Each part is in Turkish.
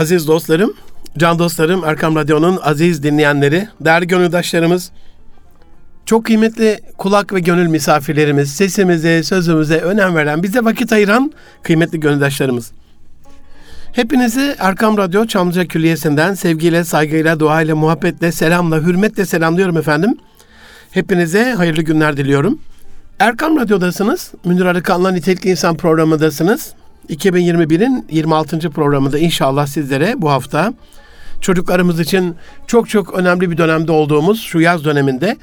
Aziz dostlarım, can dostlarım, Erkam Radyo'nun aziz dinleyenleri, değerli gönüldaşlarımız, çok kıymetli kulak ve gönül misafirlerimiz, sesimize, sözümüze önem veren, bize vakit ayıran kıymetli gönüldaşlarımız. Hepinizi Erkam Radyo Çamlıca Külliyesi'nden sevgiyle, saygıyla, duayla, muhabbetle, selamla, hürmetle selamlıyorum efendim. Hepinize hayırlı günler diliyorum. Erkam Radyo'dasınız. Münir Arıkan'la Nitelikli İnsan programındasınız. 2021'in 26. programında inşallah sizlere bu hafta çocuklarımız için çok çok önemli bir dönemde olduğumuz şu yaz döneminde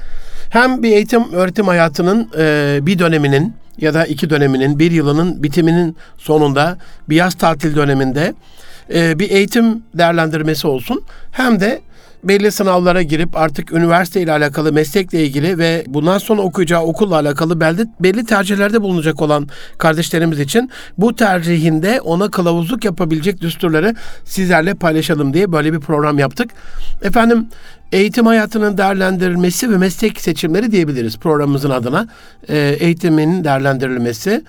hem bir eğitim öğretim hayatının e, bir döneminin ya da iki döneminin bir yılının bitiminin sonunda bir yaz tatil döneminde e, bir eğitim değerlendirmesi olsun hem de belli sınavlara girip artık üniversite ile alakalı meslekle ilgili ve bundan sonra okuyacağı okulla alakalı belli, belli tercihlerde bulunacak olan kardeşlerimiz için bu tercihinde ona kılavuzluk yapabilecek düsturları sizlerle paylaşalım diye böyle bir program yaptık. Efendim eğitim hayatının değerlendirilmesi ve meslek seçimleri diyebiliriz programımızın adına. E, eğitimin değerlendirilmesi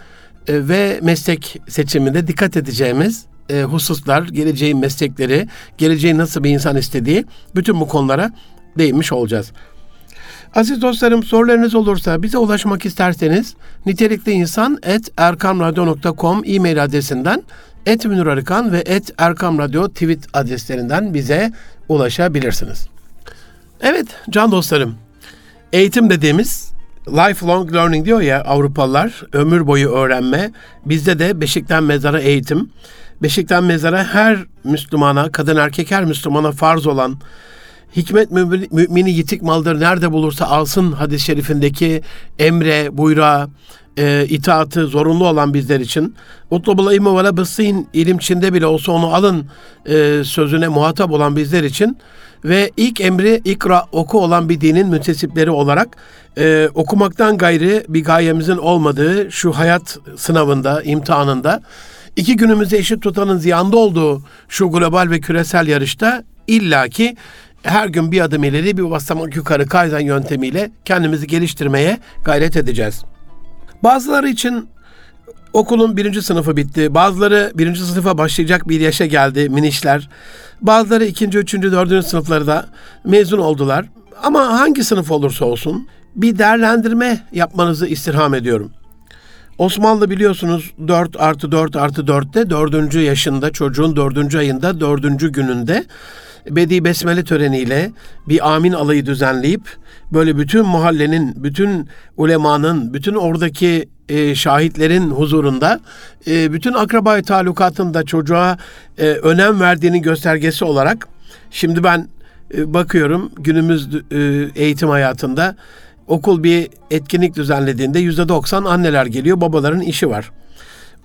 e, ve meslek seçiminde dikkat edeceğimiz e, hususlar, geleceğin meslekleri, geleceğin nasıl bir insan istediği bütün bu konulara değinmiş olacağız. Aziz dostlarım sorularınız olursa bize ulaşmak isterseniz nitelikli insan et erkamradyo.com e-mail adresinden et Arıkan ve et Erkam Radyo tweet adreslerinden bize ulaşabilirsiniz. Evet can dostlarım eğitim dediğimiz lifelong learning diyor ya Avrupalılar ömür boyu öğrenme bizde de beşikten mezara eğitim beşikten mezara her Müslümana, kadın erkek her Müslümana farz olan hikmet mümini yitik maldır nerede bulursa alsın hadis-i şerifindeki emre, buyruğa, e, itaatı zorunlu olan bizler için. Utlubul ilmi ve lebısîn ilim Çin'de bile olsa onu alın e, sözüne muhatap olan bizler için. Ve ilk emri ikra oku olan bir dinin müntesipleri olarak e, okumaktan gayrı bir gayemizin olmadığı şu hayat sınavında, imtihanında iki günümüzü eşit tutanın ziyanda olduğu şu global ve küresel yarışta illaki her gün bir adım ileri bir basamak yukarı kaizen yöntemiyle kendimizi geliştirmeye gayret edeceğiz. Bazıları için okulun birinci sınıfı bitti. Bazıları birinci sınıfa başlayacak bir yaşa geldi minişler. Bazıları ikinci, üçüncü, dördüncü sınıfları da mezun oldular. Ama hangi sınıf olursa olsun bir değerlendirme yapmanızı istirham ediyorum. Osmanlı biliyorsunuz 4 artı 4 artı 4'te 4. yaşında çocuğun 4. ayında 4. gününde Bedi Besmele töreniyle bir amin alayı düzenleyip böyle bütün mahallenin, bütün ulemanın, bütün oradaki e, şahitlerin huzurunda e, bütün akrabayı talukatında çocuğa e, önem verdiğinin göstergesi olarak şimdi ben e, bakıyorum günümüz e, eğitim hayatında okul bir etkinlik düzenlediğinde yüzde doksan anneler geliyor, babaların işi var.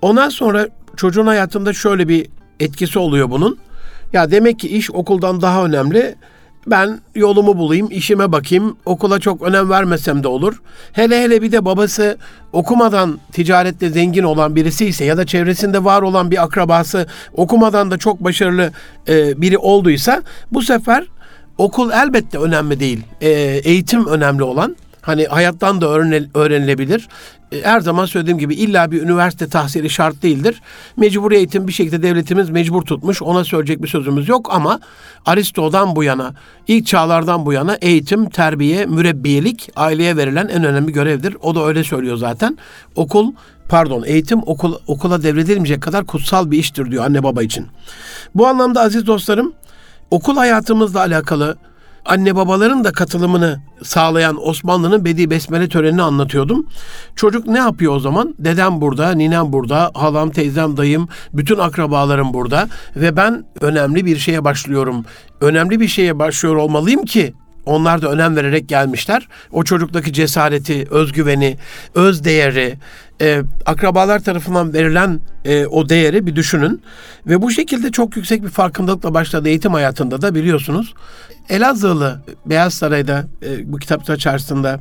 Ondan sonra çocuğun hayatında şöyle bir etkisi oluyor bunun. Ya demek ki iş okuldan daha önemli. Ben yolumu bulayım, işime bakayım. Okula çok önem vermesem de olur. Hele hele bir de babası okumadan ticarette zengin olan birisi ise ya da çevresinde var olan bir akrabası okumadan da çok başarılı e, biri olduysa bu sefer okul elbette önemli değil. E, eğitim önemli olan. Hani hayattan da öğrenilebilir. E, her zaman söylediğim gibi illa bir üniversite tahsili şart değildir. Mecburi eğitim bir şekilde devletimiz mecbur tutmuş. Ona söyleyecek bir sözümüz yok ama Aristo'dan bu yana, ilk çağlardan bu yana eğitim, terbiye, mürebbiyelik aileye verilen en önemli görevdir. O da öyle söylüyor zaten. Okul pardon eğitim okul, okula devredilmeyecek kadar kutsal bir iştir diyor anne baba için. Bu anlamda aziz dostlarım okul hayatımızla alakalı anne babaların da katılımını sağlayan Osmanlı'nın Bedi Besmele törenini anlatıyordum. Çocuk ne yapıyor o zaman? Dedem burada, ninem burada, halam, teyzem, dayım, bütün akrabalarım burada ve ben önemli bir şeye başlıyorum. Önemli bir şeye başlıyor olmalıyım ki onlar da önem vererek gelmişler. O çocuktaki cesareti, özgüveni, öz değeri, e, akrabalar tarafından verilen e, o değeri bir düşünün. Ve bu şekilde çok yüksek bir farkındalıkla başladı eğitim hayatında da biliyorsunuz. Elazığlı Beyaz Saray'da e, bu kitapta çarşısında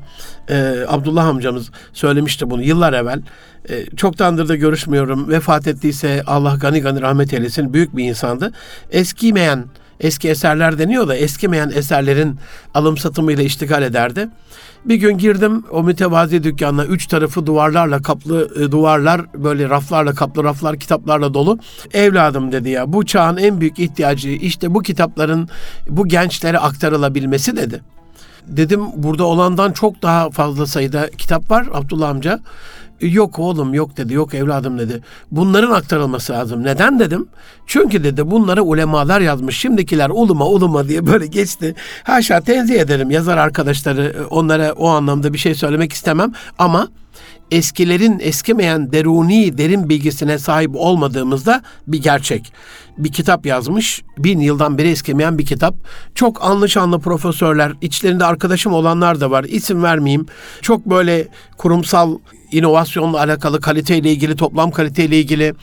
e, Abdullah amcamız söylemişti bunu yıllar evvel. E, çoktandır da görüşmüyorum. Vefat ettiyse Allah gani gani rahmet eylesin. Büyük bir insandı. Eskimeyen eski eserler deniyor da eskimeyen eserlerin alım satımıyla iştigal ederdi. Bir gün girdim o mütevazi dükkanına üç tarafı duvarlarla kaplı e, duvarlar böyle raflarla kaplı raflar kitaplarla dolu. Evladım dedi ya bu çağın en büyük ihtiyacı işte bu kitapların bu gençlere aktarılabilmesi dedi. Dedim burada olandan çok daha fazla sayıda kitap var Abdullah amca. Yok oğlum yok dedi. Yok evladım dedi. Bunların aktarılması lazım. Neden dedim? Çünkü dedi bunları ulemalar yazmış. Şimdikiler uluma uluma diye böyle geçti. Haşa tenzih ederim yazar arkadaşları onlara o anlamda bir şey söylemek istemem ama eskilerin eskimeyen deruni derin bilgisine sahip olmadığımızda bir gerçek. Bir kitap yazmış, bin yıldan beri eskimeyen bir kitap. Çok anlı şanlı profesörler, içlerinde arkadaşım olanlar da var. İsim vermeyeyim. Çok böyle kurumsal inovasyonla alakalı, kaliteyle ilgili, toplam kaliteyle ilgili,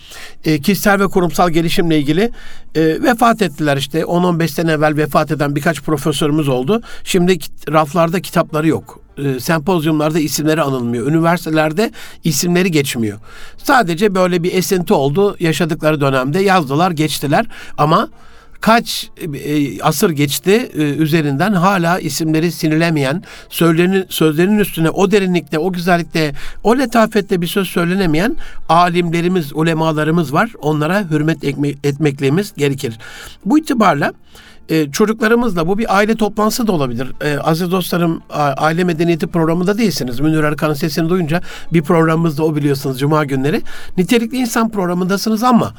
e, kişisel ve kurumsal gelişimle ilgili e, vefat ettiler işte. 10-15 sene evvel vefat eden birkaç profesörümüz oldu. Şimdi raflarda kitapları yok. E, sempozyumlarda isimleri anılmıyor. Üniversitelerde isimleri geçmiyor. Sadece böyle bir esinti oldu yaşadıkları dönemde yazdılar, geçtiler ama kaç e, asır geçti e, üzerinden hala isimleri sinilemeyen, sözlerinin, sözlerinin üstüne o derinlikte, o güzellikte, o letafette bir söz söylenemeyen alimlerimiz, ulemalarımız var. Onlara hürmet etmekliğimiz gerekir. Bu itibarla e, çocuklarımızla bu bir aile toplantısı da olabilir. Aziz dostlarım aile medeniyeti programında değilsiniz. Münir Erkan'ın sesini duyunca bir programımız da o biliyorsunuz Cuma günleri. Nitelikli insan programındasınız ama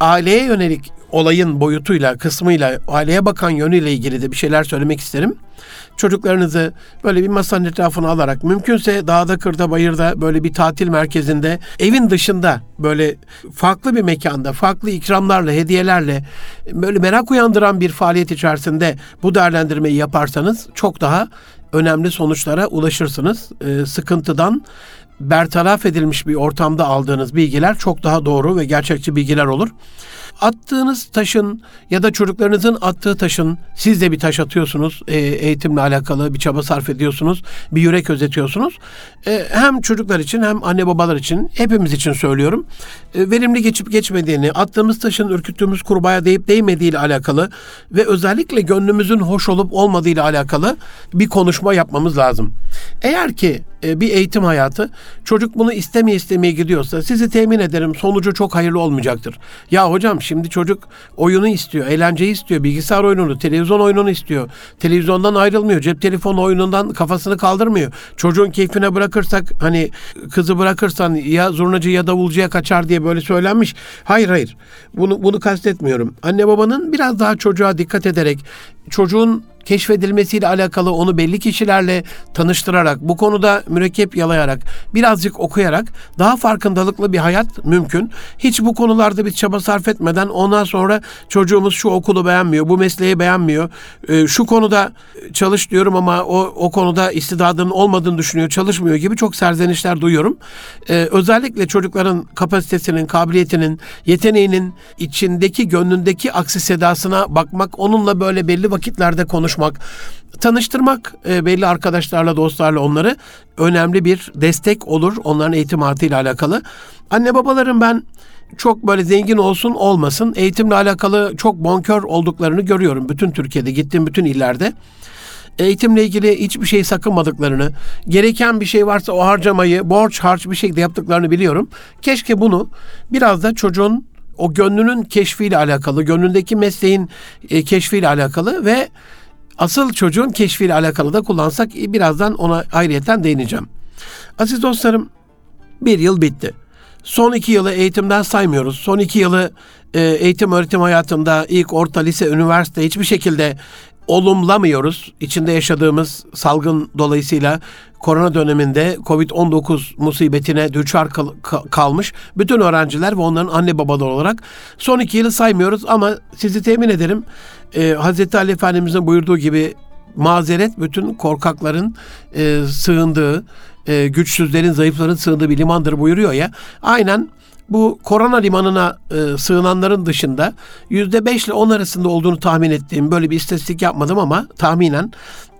aileye yönelik olayın boyutuyla, kısmıyla, aileye bakan yönüyle ilgili de bir şeyler söylemek isterim. Çocuklarınızı böyle bir masanın etrafına alarak mümkünse dağda, kırda, bayırda böyle bir tatil merkezinde, evin dışında böyle farklı bir mekanda, farklı ikramlarla, hediyelerle böyle merak uyandıran bir faaliyet içerisinde bu değerlendirmeyi yaparsanız çok daha önemli sonuçlara ulaşırsınız. Ee, sıkıntıdan bertaraf edilmiş bir ortamda aldığınız bilgiler çok daha doğru ve gerçekçi bilgiler olur. Attığınız taşın ya da çocuklarınızın attığı taşın siz de bir taş atıyorsunuz. E, eğitimle alakalı bir çaba sarf ediyorsunuz. Bir yürek özetiyorsunuz. E, hem çocuklar için hem anne babalar için hepimiz için söylüyorum. E, verimli geçip geçmediğini, attığımız taşın ürküttüğümüz kurbağaya değip değmediği ile alakalı ve özellikle gönlümüzün hoş olup olmadığı ile alakalı bir konuşma yapmamız lazım. Eğer ki e, bir eğitim hayatı çocuk bunu istemeye istemeye gidiyorsa sizi temin ederim sonucu çok hayırlı olmayacaktır. Ya hocam şimdi çocuk oyunu istiyor, eğlenceyi istiyor, bilgisayar oyununu, televizyon oyununu istiyor. Televizyondan ayrılmıyor, cep telefonu oyunundan kafasını kaldırmıyor. Çocuğun keyfine bırakırsak hani kızı bırakırsan ya zurnacı ya davulcuya kaçar diye böyle söylenmiş. Hayır hayır. Bunu bunu kastetmiyorum. Anne babanın biraz daha çocuğa dikkat ederek çocuğun keşfedilmesiyle alakalı onu belli kişilerle tanıştırarak, bu konuda mürekkep yalayarak, birazcık okuyarak daha farkındalıklı bir hayat mümkün. Hiç bu konularda bir çaba sarf etmeden ondan sonra çocuğumuz şu okulu beğenmiyor, bu mesleği beğenmiyor, e, şu konuda çalış diyorum ama o, o konuda istidadının olmadığını düşünüyor, çalışmıyor gibi çok serzenişler duyuyorum. E, özellikle çocukların kapasitesinin, kabiliyetinin, yeteneğinin içindeki, gönlündeki aksi sedasına bakmak, onunla böyle belli vakitlerde konuşmak, tanıştırmak e, belli arkadaşlarla, dostlarla onları önemli bir destek olur onların eğitim hayatıyla alakalı. Anne babaların ben çok böyle zengin olsun olmasın eğitimle alakalı çok bonkör olduklarını görüyorum bütün Türkiye'de gittiğim bütün illerde eğitimle ilgili hiçbir şey sakınmadıklarını, gereken bir şey varsa o harcamayı borç harç bir şekilde yaptıklarını biliyorum. Keşke bunu biraz da çocuğun o gönlünün keşfiyle alakalı, gönlündeki mesleğin e, keşfiyle alakalı ve asıl çocuğun keşfiyle alakalı da kullansak e, birazdan ona ayrıyeten değineceğim. Aziz dostlarım bir yıl bitti. Son iki yılı eğitimden saymıyoruz. Son iki yılı e, eğitim öğretim hayatında ilk orta lise üniversite hiçbir şekilde olumlamıyoruz. İçinde yaşadığımız salgın dolayısıyla korona döneminde Covid-19 musibetine düçar kal- kalmış bütün öğrenciler ve onların anne babaları olarak son iki yılı saymıyoruz ama sizi temin ederim e, Hazreti Ali Efendimiz'in buyurduğu gibi mazeret bütün korkakların e, sığındığı, e, güçsüzlerin, zayıfların sığındığı bir limandır buyuruyor ya. Aynen bu korona limanına e, sığınanların dışında yüzde beş ile on arasında olduğunu tahmin ettiğim böyle bir istatistik yapmadım ama tahminen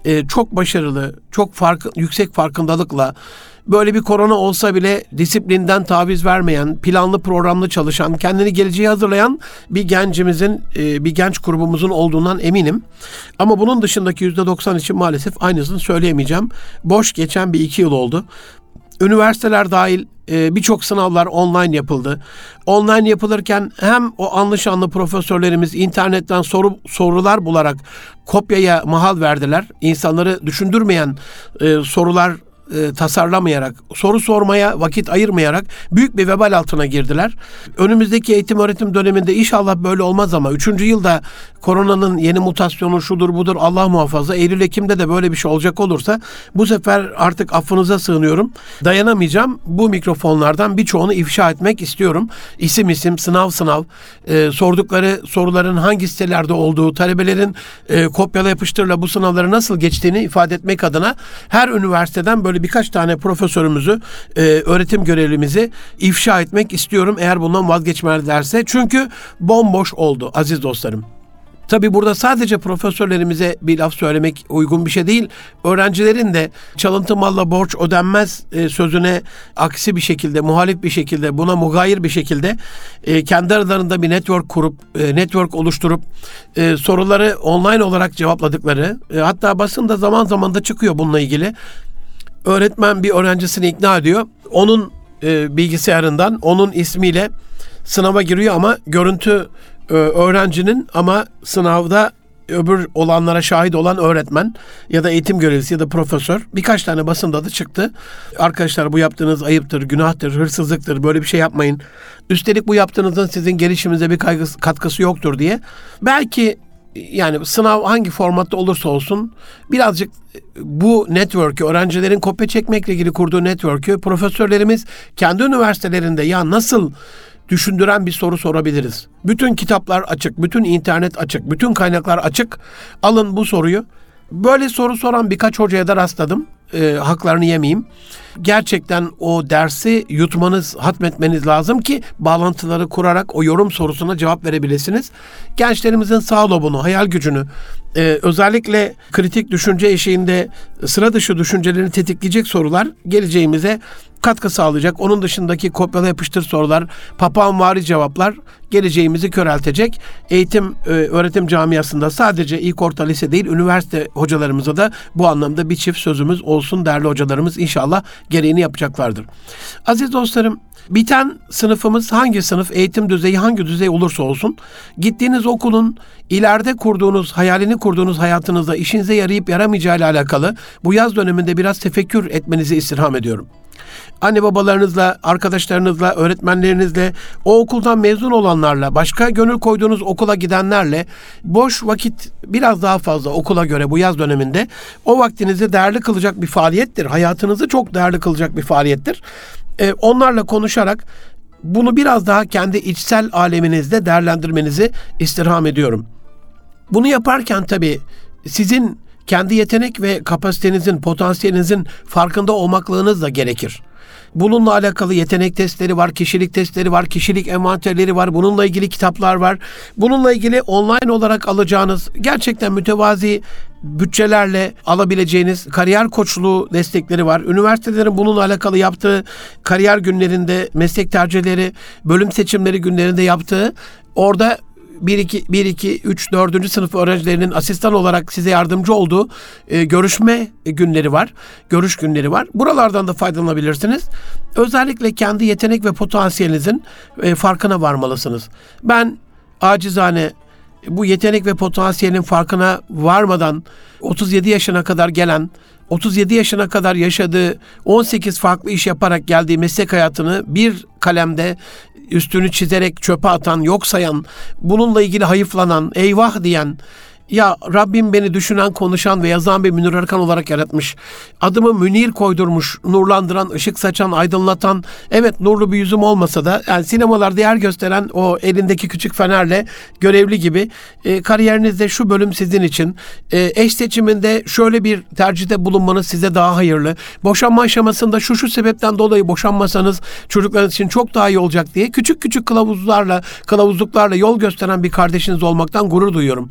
e, çok başarılı, çok fark, yüksek farkındalıkla böyle bir korona olsa bile disiplinden taviz vermeyen, planlı programlı çalışan, kendini geleceğe hazırlayan bir gencimizin, e, bir genç grubumuzun olduğundan eminim. Ama bunun dışındaki yüzde doksan için maalesef aynısını söyleyemeyeceğim. Boş geçen bir iki yıl oldu. Üniversiteler dahil e, birçok sınavlar online yapıldı. Online yapılırken hem o anlı profesörlerimiz internetten soru sorular bularak kopyaya mahal verdiler. İnsanları düşündürmeyen e, sorular e, tasarlamayarak, soru sormaya vakit ayırmayarak büyük bir vebal altına girdiler. Önümüzdeki eğitim öğretim döneminde inşallah böyle olmaz ama 3. yılda koronanın yeni mutasyonu şudur budur Allah muhafaza. Eylül Ekim'de de böyle bir şey olacak olursa bu sefer artık affınıza sığınıyorum. Dayanamayacağım. Bu mikrofonlardan birçoğunu ifşa etmek istiyorum. İsim isim, sınav sınav, e, sordukları soruların hangi sitelerde olduğu, talebelerin e, kopyala yapıştırla bu sınavları nasıl geçtiğini ifade etmek adına her üniversiteden böyle birkaç tane profesörümüzü, e, öğretim görevlimizi ifşa etmek istiyorum eğer bundan vazgeçmezlerse. Çünkü bomboş oldu aziz dostlarım. Tabi burada sadece profesörlerimize bir laf söylemek uygun bir şey değil. Öğrencilerin de çalıntı malla borç ödenmez e, sözüne aksi bir şekilde, muhalif bir şekilde, buna mugayir bir şekilde e, kendi aralarında bir network kurup, e, network oluşturup soruları online olarak cevapladıkları, hatta basında zaman zaman da çıkıyor bununla ilgili. Öğretmen bir öğrencisini ikna ediyor. Onun bilgisayarından, onun ismiyle sınava giriyor ama görüntü öğrencinin ama sınavda öbür olanlara şahit olan öğretmen ya da eğitim görevlisi ya da profesör birkaç tane basında da çıktı. Arkadaşlar bu yaptığınız ayıptır, günahtır, hırsızlıktır, böyle bir şey yapmayın. Üstelik bu yaptığınızın sizin gelişimize bir kaygısı, katkısı yoktur diye. Belki yani sınav hangi formatta olursa olsun birazcık bu network'ü öğrencilerin kopya çekmekle ilgili kurduğu network'ü profesörlerimiz kendi üniversitelerinde ya nasıl düşündüren bir soru sorabiliriz. Bütün kitaplar açık, bütün internet açık, bütün kaynaklar açık. Alın bu soruyu. Böyle soru soran birkaç hocaya da rastladım. E, haklarını yemeyeyim. Gerçekten o dersi yutmanız, hatmetmeniz lazım ki bağlantıları kurarak o yorum sorusuna cevap verebilirsiniz. Gençlerimizin sağ lobunu, hayal gücünü, e, özellikle kritik düşünce eşiğinde sıra dışı düşüncelerini tetikleyecek sorular geleceğimize katkı sağlayacak. Onun dışındaki kopyala yapıştır sorular, papağanvari cevaplar geleceğimizi köreltecek. Eğitim e, öğretim camiasında sadece ilk orta lise değil üniversite hocalarımıza da bu anlamda bir çift sözümüz olsun değerli hocalarımız inşallah gereğini yapacaklardır. Aziz dostlarım biten sınıfımız hangi sınıf, eğitim düzeyi hangi düzey olursa olsun gittiğiniz okulun ileride kurduğunuz, hayalini kurduğunuz hayatınızda işinize yarayıp yaramayacağı ile alakalı bu yaz döneminde biraz tefekkür etmenizi istirham ediyorum anne babalarınızla, arkadaşlarınızla, öğretmenlerinizle, o okuldan mezun olanlarla, başka gönül koyduğunuz okula gidenlerle boş vakit biraz daha fazla okula göre bu yaz döneminde o vaktinizi değerli kılacak bir faaliyettir. Hayatınızı çok değerli kılacak bir faaliyettir. Ee, onlarla konuşarak bunu biraz daha kendi içsel aleminizde değerlendirmenizi istirham ediyorum. Bunu yaparken tabii sizin kendi yetenek ve kapasitenizin, potansiyelinizin farkında olmaklığınız da gerekir. Bununla alakalı yetenek testleri var, kişilik testleri var, kişilik envanterleri var. Bununla ilgili kitaplar var. Bununla ilgili online olarak alacağınız gerçekten mütevazi bütçelerle alabileceğiniz kariyer koçluğu destekleri var. Üniversitelerin bununla alakalı yaptığı kariyer günlerinde, meslek tercihleri, bölüm seçimleri günlerinde yaptığı orada 1 2 1 2 3 4. sınıf öğrencilerinin asistan olarak size yardımcı olduğu e, görüşme günleri var. Görüş günleri var. Buralardan da faydalanabilirsiniz. Özellikle kendi yetenek ve potansiyelinizin e, farkına varmalısınız. Ben acizane bu yetenek ve potansiyelin farkına varmadan 37 yaşına kadar gelen 37 yaşına kadar yaşadığı 18 farklı iş yaparak geldiği meslek hayatını bir kalemde üstünü çizerek çöpe atan, yok sayan, bununla ilgili hayıflanan, eyvah diyen, Ya Rabbim beni düşünen, konuşan ve yazan bir Münir Erkan olarak yaratmış. Adımı Münir koydurmuş, nurlandıran, ışık saçan, aydınlatan. Evet nurlu bir yüzüm olmasa da yani sinemalarda yer gösteren o elindeki küçük fenerle görevli gibi e, kariyerinizde şu bölüm sizin için. E, eş seçiminde şöyle bir tercihte bulunmanız size daha hayırlı. Boşanma aşamasında şu şu sebepten dolayı boşanmasanız çocuklarınız için çok daha iyi olacak diye küçük küçük kılavuzlarla, kılavuzluklarla yol gösteren bir kardeşiniz olmaktan gurur duyuyorum.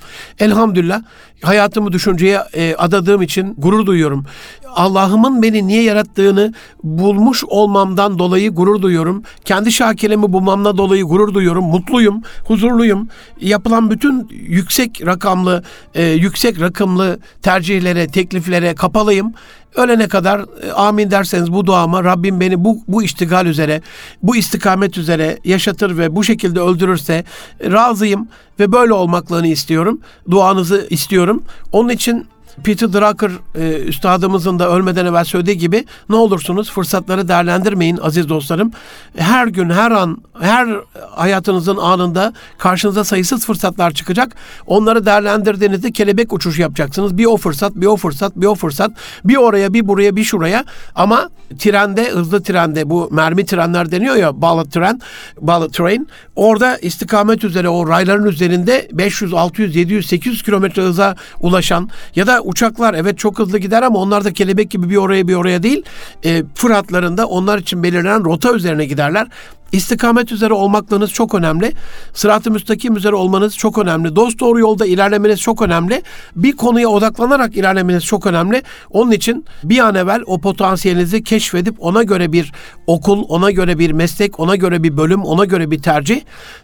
Elhamdülillah hayatımı düşünceye e, adadığım için gurur duyuyorum. Allah'ımın beni niye yarattığını bulmuş olmamdan dolayı gurur duyuyorum. Kendi şakiremi bulmamla dolayı gurur duyuyorum. Mutluyum, huzurluyum. Yapılan bütün yüksek rakamlı, e, yüksek rakımlı tercihlere, tekliflere kapalıyım. Ölene kadar e, amin derseniz bu duama Rabbim beni bu, bu iştigal üzere, bu istikamet üzere yaşatır ve bu şekilde öldürürse e, razıyım ve böyle olmaklığını istiyorum. Duanızı istiyorum. Onun için Peter Drucker e, üstadımızın da ölmeden evvel söylediği gibi ne olursunuz fırsatları değerlendirmeyin aziz dostlarım. Her gün, her an, her hayatınızın anında karşınıza sayısız fırsatlar çıkacak. Onları değerlendirdiğinizde kelebek uçuşu yapacaksınız. Bir o fırsat, bir o fırsat, bir o fırsat. Bir oraya, bir buraya, bir şuraya. Ama trende, hızlı trende bu mermi trenler deniyor ya bullet tren, bullet train. Orada istikamet üzere o rayların üzerinde 500, 600, 700, 800 kilometre hıza ulaşan ya da uçaklar evet çok hızlı gider ama onlar da kelebek gibi bir oraya bir oraya değil. E, Fıratlarında onlar için belirlenen rota üzerine giderler. İstikamet üzere olmaklığınız çok önemli. Sırat-ı müstakim üzere olmanız çok önemli. Dost doğru yolda ilerlemeniz çok önemli. Bir konuya odaklanarak ilerlemeniz çok önemli. Onun için bir an evvel o potansiyelinizi keşfedip ona göre bir okul, ona göre bir meslek, ona göre bir bölüm, ona göre bir tercih.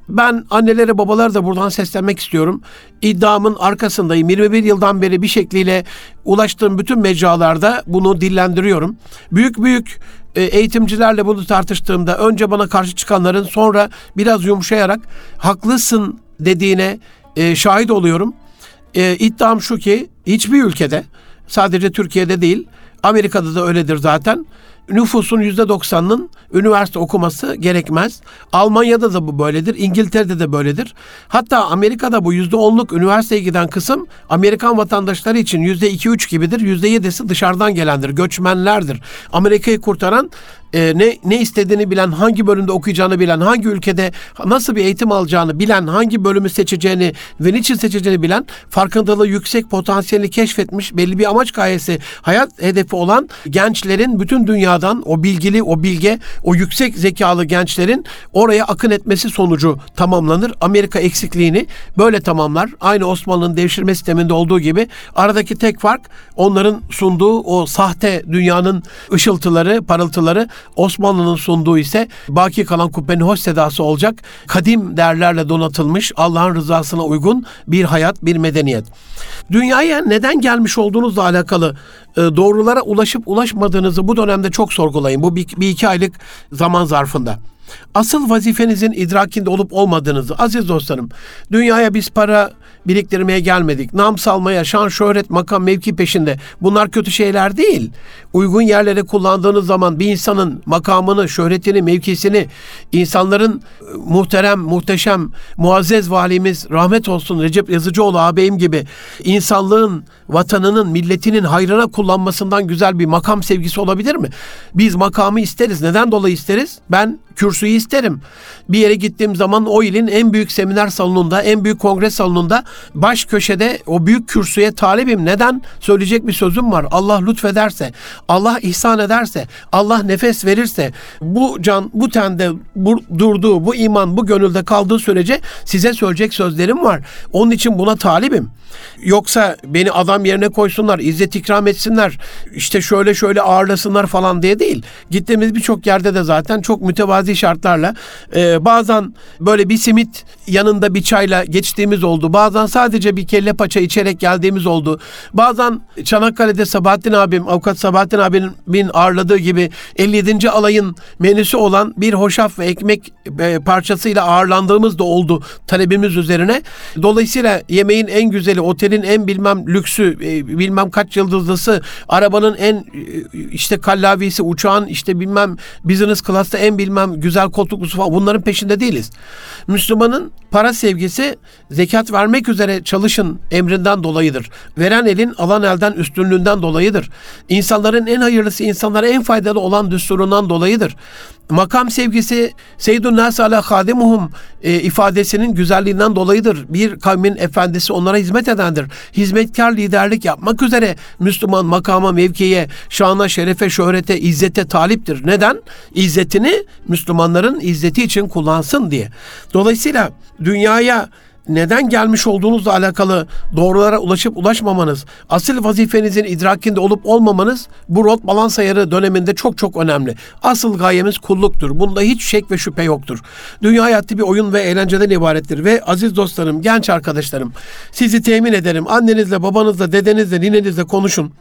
Ben annelere babalara da buradan seslenmek istiyorum. İddiamın arkasındayım. 21 yıldan beri bir şekliyle ulaştığım bütün mecralarda bunu dillendiriyorum. Büyük büyük eğitimcilerle bunu tartıştığımda önce bana karşı çıkanların sonra biraz yumuşayarak haklısın dediğine e, şahit oluyorum. E, iddiam şu ki hiçbir ülkede sadece Türkiye'de değil Amerika'da da öyledir zaten nüfusun yüzde doksanının üniversite okuması gerekmez. Almanya'da da bu böyledir. İngiltere'de de böyledir. Hatta Amerika'da bu yüzde onluk üniversiteye giden kısım Amerikan vatandaşları için yüzde iki üç gibidir. Yüzde yedisi dışarıdan gelendir. Göçmenlerdir. Amerika'yı kurtaran e, ne ne istediğini bilen, hangi bölümde okuyacağını bilen, hangi ülkede nasıl bir eğitim alacağını bilen, hangi bölümü seçeceğini ve niçin seçeceğini bilen, farkındalığı yüksek potansiyeli keşfetmiş, belli bir amaç gayesi, hayat hedefi olan gençlerin bütün dünyadan o bilgili, o bilge, o yüksek zekalı gençlerin oraya akın etmesi sonucu tamamlanır. Amerika eksikliğini böyle tamamlar. Aynı Osmanlı'nın devşirme sisteminde olduğu gibi aradaki tek fark onların sunduğu o sahte dünyanın ışıltıları, parıltıları Osmanlı'nın sunduğu ise baki kalan kubbenin hoş sedası olacak. Kadim değerlerle donatılmış Allah'ın rızasına uygun bir hayat, bir medeniyet. Dünyaya neden gelmiş olduğunuzla alakalı e, doğrulara ulaşıp ulaşmadığınızı bu dönemde çok sorgulayın. Bu bir, bir iki aylık zaman zarfında. Asıl vazifenizin idrakinde olup olmadığınızı aziz dostlarım. Dünyaya biz para biriktirmeye gelmedik. Nam salmaya, şan, şöhret, makam, mevki peşinde. Bunlar kötü şeyler değil. Uygun yerlere kullandığınız zaman bir insanın makamını, şöhretini, mevkisini, insanların e, muhterem, muhteşem, muazzez valimiz rahmet olsun Recep Yazıcıoğlu ağabeyim gibi insanlığın, vatanının, milletinin hayrına kullanmasından güzel bir makam sevgisi olabilir mi? Biz makamı isteriz. Neden dolayı isteriz? Ben kürsüyü isterim. Bir yere gittiğim zaman o ilin en büyük seminer salonunda, en büyük kongre salonunda baş köşede o büyük kürsüye talibim. Neden? Söyleyecek bir sözüm var. Allah lütfederse, Allah ihsan ederse, Allah nefes verirse, bu can bu tende bu, durduğu, bu iman bu gönülde kaldığı sürece size söyleyecek sözlerim var. Onun için buna talibim. Yoksa beni adam yerine koysunlar, izzet ikram etsinler, işte şöyle şöyle ağırlasınlar falan diye değil. Gittiğimiz birçok yerde de zaten çok mütevazi şartlarla e, bazen böyle bir simit yanında bir çayla geçtiğimiz oldu. Bazen sadece bir kelle paça içerek geldiğimiz oldu. Bazen Çanakkale'de Sabahattin abim, avukat Sabahattin abimin ağırladığı gibi 57. alayın menüsü olan bir hoşaf ve ekmek e, parçasıyla ağırlandığımız da oldu talebimiz üzerine. Dolayısıyla yemeğin en güzeli, otelin en bilmem lüksü, e, bilmem kaç yıldızlısı, arabanın en e, işte kallavisi, uçağın işte bilmem business class'ta en bilmem güzel koltuklusu falan bunların peşinde değiliz. Müslümanın para sevgisi zekat vermek üzere çalışın emrinden dolayıdır. Veren elin alan elden üstünlüğünden dolayıdır. İnsanların en hayırlısı insanlara en faydalı olan düsturundan dolayıdır. Makam sevgisi Seyyidun Nas ala hadimuhum e, ifadesinin güzelliğinden dolayıdır. Bir kavmin efendisi onlara hizmet edendir. Hizmetkar liderlik yapmak üzere Müslüman makama, mevkiye, şana, şerefe, şöhrete, izzete taliptir. Neden? İzzetini Müslümanların izzeti için kullansın diye. Dolayısıyla dünyaya neden gelmiş olduğunuzla alakalı doğrulara ulaşıp ulaşmamanız, asıl vazifenizin idrakinde olup olmamanız bu rot balans ayarı döneminde çok çok önemli. Asıl gayemiz kulluktur. Bunda hiç şek ve şüphe yoktur. Dünya hayatı bir oyun ve eğlenceden ibarettir ve aziz dostlarım, genç arkadaşlarım sizi temin ederim. Annenizle, babanızla, dedenizle, ninenizle konuşun.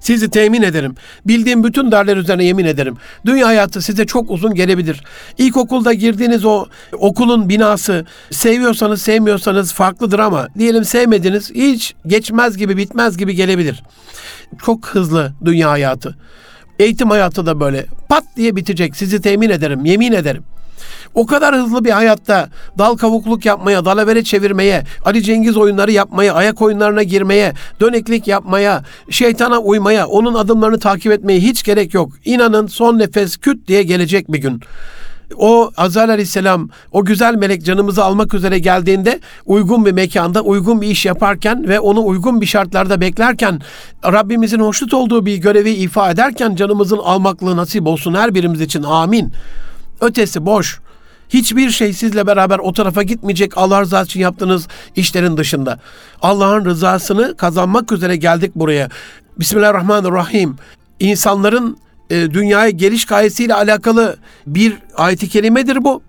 Sizi temin ederim. Bildiğim bütün derler üzerine yemin ederim. Dünya hayatı size çok uzun gelebilir. İlkokulda girdiğiniz o okulun binası seviyorsanız sevmiyorsanız farklıdır ama diyelim sevmediniz hiç geçmez gibi bitmez gibi gelebilir. Çok hızlı dünya hayatı. Eğitim hayatı da böyle pat diye bitecek. Sizi temin ederim, yemin ederim. O kadar hızlı bir hayatta dal kavukluk yapmaya, dalavere çevirmeye, Ali Cengiz oyunları yapmaya, ayak oyunlarına girmeye, döneklik yapmaya, şeytana uymaya, onun adımlarını takip etmeye hiç gerek yok. İnanın son nefes küt diye gelecek bir gün o Azrail Aleyhisselam o güzel melek canımızı almak üzere geldiğinde uygun bir mekanda uygun bir iş yaparken ve onu uygun bir şartlarda beklerken Rabbimizin hoşnut olduğu bir görevi ifa ederken canımızın almaklığı nasip olsun her birimiz için amin. Ötesi boş. Hiçbir şey sizle beraber o tarafa gitmeyecek Allah rızası için yaptığınız işlerin dışında. Allah'ın rızasını kazanmak üzere geldik buraya. Bismillahirrahmanirrahim. İnsanların e, dünyaya geliş gayesiyle alakalı bir ayet-i kerimedir bu.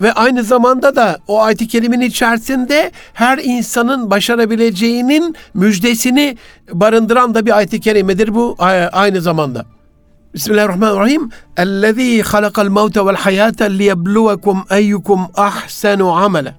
Ve aynı zamanda da o ayet-i kerimenin içerisinde her insanın başarabileceğinin müjdesini barındıran da bir ayet-i kerimedir bu aynı zamanda. بسم الله الرحمن الرحيم. الذي خلق الموت والحياة ليبلوكم أيكم أحسن عملا.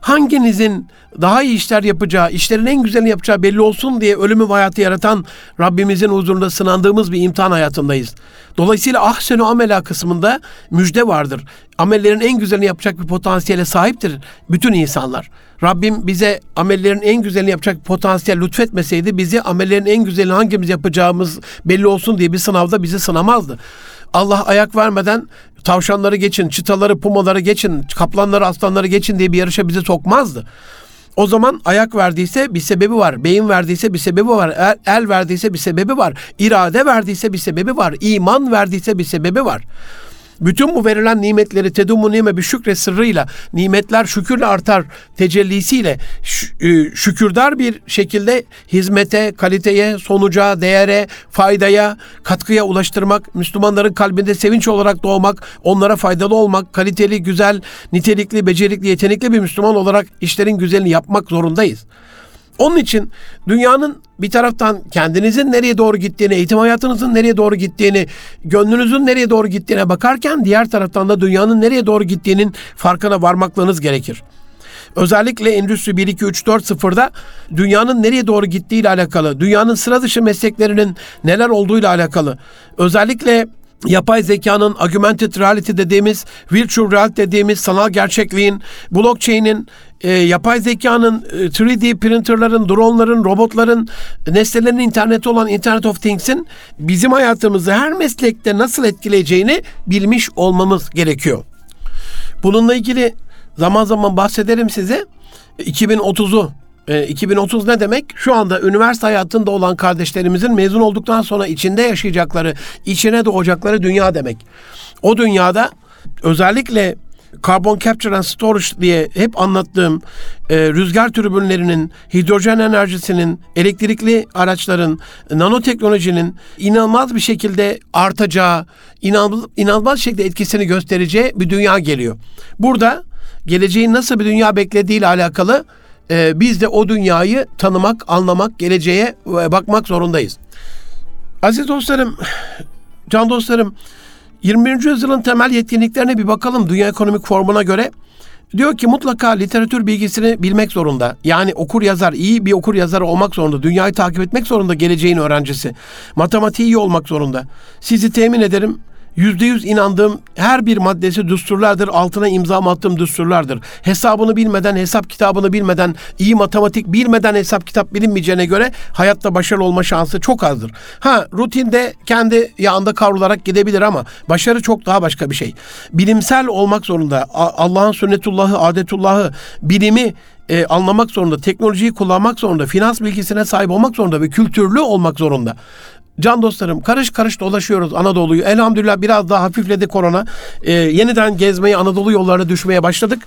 Hanginizin daha iyi işler yapacağı, işlerin en güzelini yapacağı belli olsun diye ölümü ve hayatı yaratan Rabbimizin huzurunda sınandığımız bir imtihan hayatındayız. Dolayısıyla ahsenu amela kısmında müjde vardır. Amellerin en güzelini yapacak bir potansiyele sahiptir bütün insanlar. Rabbim bize amellerin en güzelini yapacak potansiyel lütfetmeseydi bizi amellerin en güzelini hangimiz yapacağımız belli olsun diye bir sınavda bizi sınamazdı. Allah ayak vermeden tavşanları geçin, çıtaları, pumaları geçin, kaplanları, aslanları geçin diye bir yarışa bizi sokmazdı. O zaman ayak verdiyse bir sebebi var. Beyin verdiyse bir sebebi var. El, el verdiyse bir sebebi var. İrade verdiyse bir sebebi var. İman verdiyse bir sebebi var. Bütün bu verilen nimetleri tedumu nime bir şükre sırrıyla nimetler şükürle artar tecellisiyle e, şükürdar bir şekilde hizmete, kaliteye, sonuca, değere, faydaya, katkıya ulaştırmak, Müslümanların kalbinde sevinç olarak doğmak, onlara faydalı olmak, kaliteli, güzel, nitelikli, becerikli, yetenekli bir Müslüman olarak işlerin güzelini yapmak zorundayız. Onun için dünyanın bir taraftan kendinizin nereye doğru gittiğini, eğitim hayatınızın nereye doğru gittiğini, gönlünüzün nereye doğru gittiğine bakarken diğer taraftan da dünyanın nereye doğru gittiğinin farkına varmaklarınız gerekir. Özellikle Endüstri 1, 2, 3, 4, 0'da dünyanın nereye doğru gittiği ile alakalı, dünyanın sıra dışı mesleklerinin neler olduğu ile alakalı, özellikle yapay zekanın, augmented reality dediğimiz, virtual reality dediğimiz sanal gerçekliğin, blockchain'in, e, yapay zekanın, e, 3D printerların, dronların, robotların, nesnelerin interneti olan Internet of Things'in bizim hayatımızı her meslekte nasıl etkileyeceğini bilmiş olmamız gerekiyor. Bununla ilgili zaman zaman bahsederim size. 2030'u 2030 e, ne demek? Şu anda üniversite hayatında olan kardeşlerimizin mezun olduktan sonra içinde yaşayacakları, içine doğacakları dünya demek. O dünyada özellikle Carbon Capture and Storage diye hep anlattığım e, rüzgar türbünlerinin, hidrojen enerjisinin, elektrikli araçların, nanoteknolojinin inanılmaz bir şekilde artacağı, inanılmaz, inanılmaz şekilde etkisini göstereceği bir dünya geliyor. Burada geleceğin nasıl bir dünya beklediğiyle alakalı e, biz de o dünyayı tanımak, anlamak, geleceğe e, bakmak zorundayız. Aziz dostlarım, can dostlarım, 21. yüzyılın temel yetkinliklerine bir bakalım Dünya Ekonomik Formu'na göre. Diyor ki mutlaka literatür bilgisini bilmek zorunda. Yani okur yazar, iyi bir okur yazar olmak zorunda. Dünyayı takip etmek zorunda geleceğin öğrencisi. Matematiği iyi olmak zorunda. Sizi temin ederim yüzde yüz inandığım her bir maddesi düsturlardır. Altına imza attığım düsturlardır. Hesabını bilmeden, hesap kitabını bilmeden, iyi matematik bilmeden hesap kitap bilinmeyeceğine göre hayatta başarılı olma şansı çok azdır. Ha rutinde kendi yağında kavrularak gidebilir ama başarı çok daha başka bir şey. Bilimsel olmak zorunda. Allah'ın sünnetullahı, adetullahı, bilimi e, anlamak zorunda, teknolojiyi kullanmak zorunda, finans bilgisine sahip olmak zorunda ve kültürlü olmak zorunda. Can dostlarım karış karış dolaşıyoruz Anadolu'yu. Elhamdülillah biraz daha hafifledi korona. Ee, yeniden gezmeye Anadolu yollarına düşmeye başladık.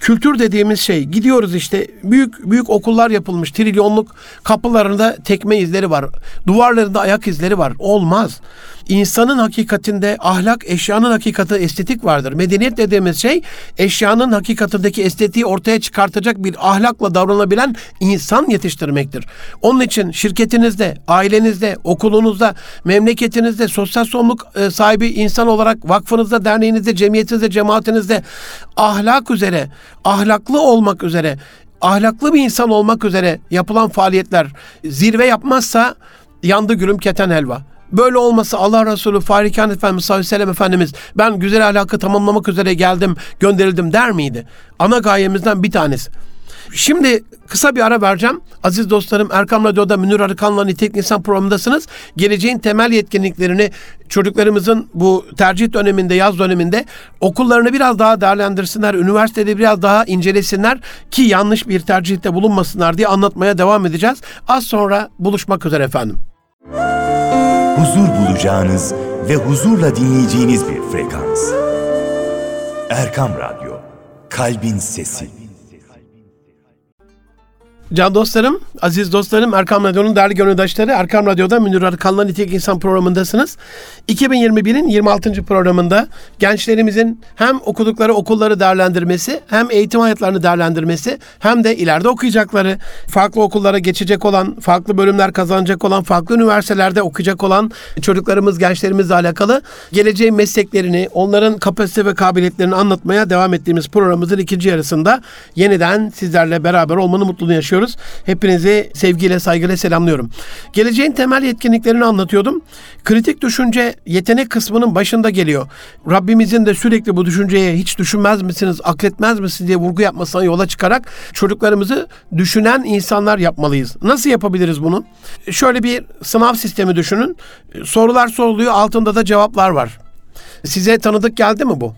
Kültür dediğimiz şey gidiyoruz işte büyük büyük okullar yapılmış trilyonluk kapılarında tekme izleri var. Duvarlarında ayak izleri var. Olmaz. İnsanın hakikatinde ahlak, eşyanın hakikati estetik vardır. Medeniyet dediğimiz şey eşyanın hakikatindeki estetiği ortaya çıkartacak bir ahlakla davranabilen insan yetiştirmektir. Onun için şirketinizde, ailenizde, okulunuzda, memleketinizde, sosyal sorumluluk e, sahibi insan olarak vakfınızda, derneğinizde, cemiyetinizde, cemaatinizde ahlak üzere, ahlaklı olmak üzere, ahlaklı bir insan olmak üzere yapılan faaliyetler zirve yapmazsa yandı gülüm keten helva. Böyle olmasa Allah Resulü Farikan Efendimiz sallallahu aleyhi ve Efendimiz ben güzel ahlakı tamamlamak üzere geldim gönderildim der miydi? Ana gayemizden bir tanesi. Şimdi kısa bir ara vereceğim. Aziz dostlarım Erkam Radyo'da Münir Arıkan'la Nitek İnsan programındasınız. Geleceğin temel yetkinliklerini çocuklarımızın bu tercih döneminde, yaz döneminde okullarını biraz daha değerlendirsinler, üniversitede biraz daha incelesinler ki yanlış bir tercihte bulunmasınlar diye anlatmaya devam edeceğiz. Az sonra buluşmak üzere efendim huzur bulacağınız ve huzurla dinleyeceğiniz bir frekans. Erkam Radyo, Kalbin Sesi. Can dostlarım, aziz dostlarım, Erkam Radyo'nun değerli gönüldaşları, Erkam Radyo'da Münir Arıkan'la Nitek İnsan programındasınız. 2021'in 26. programında gençlerimizin hem okudukları okulları değerlendirmesi, hem eğitim hayatlarını değerlendirmesi, hem de ileride okuyacakları, farklı okullara geçecek olan, farklı bölümler kazanacak olan, farklı üniversitelerde okuyacak olan çocuklarımız, gençlerimizle alakalı geleceğin mesleklerini, onların kapasite ve kabiliyetlerini anlatmaya devam ettiğimiz programımızın ikinci yarısında yeniden sizlerle beraber olmanın mutluluğunu yaşıyoruz konuşuyoruz. Hepinizi sevgiyle, saygıyla selamlıyorum. Geleceğin temel yetkinliklerini anlatıyordum. Kritik düşünce yetenek kısmının başında geliyor. Rabbimizin de sürekli bu düşünceye hiç düşünmez misiniz, akletmez misiniz diye vurgu yapmasına yola çıkarak çocuklarımızı düşünen insanlar yapmalıyız. Nasıl yapabiliriz bunu? Şöyle bir sınav sistemi düşünün. Sorular soruluyor, altında da cevaplar var. Size tanıdık geldi mi bu?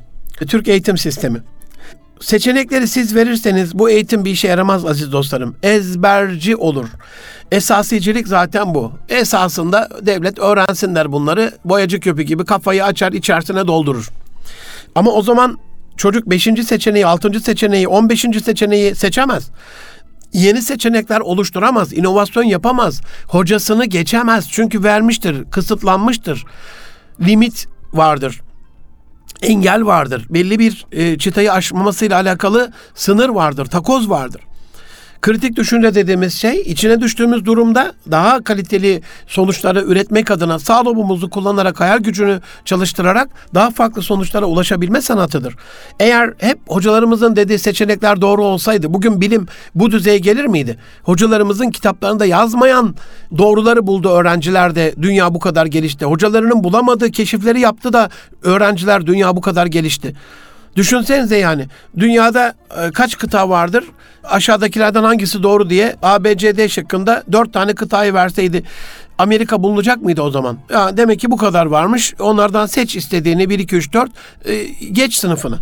Türk eğitim sistemi. Seçenekleri siz verirseniz bu eğitim bir işe yaramaz aziz dostlarım. Ezberci olur. Esasicilik zaten bu. Esasında devlet öğrensinler bunları. Boyacı köpü gibi kafayı açar içerisine doldurur. Ama o zaman çocuk 5. seçeneği, 6. seçeneği, 15. seçeneği seçemez. Yeni seçenekler oluşturamaz, inovasyon yapamaz. Hocasını geçemez çünkü vermiştir, kısıtlanmıştır. Limit vardır engel vardır. Belli bir e, çıtayı aşmamasıyla alakalı sınır vardır, takoz vardır. Kritik düşünce dediğimiz şey içine düştüğümüz durumda daha kaliteli sonuçları üretmek adına sağ lobumuzu kullanarak hayal gücünü çalıştırarak daha farklı sonuçlara ulaşabilme sanatıdır. Eğer hep hocalarımızın dediği seçenekler doğru olsaydı bugün bilim bu düzeye gelir miydi? Hocalarımızın kitaplarında yazmayan doğruları buldu öğrenciler de dünya bu kadar gelişti. Hocalarının bulamadığı keşifleri yaptı da öğrenciler dünya bu kadar gelişti. Düşünsenize yani dünyada e, kaç kıta vardır? Aşağıdakilerden hangisi doğru diye ABCD şıkkında dört tane kıtayı verseydi Amerika bulunacak mıydı o zaman? Ya demek ki bu kadar varmış. Onlardan seç istediğini 1 2 3 4 e, geç sınıfını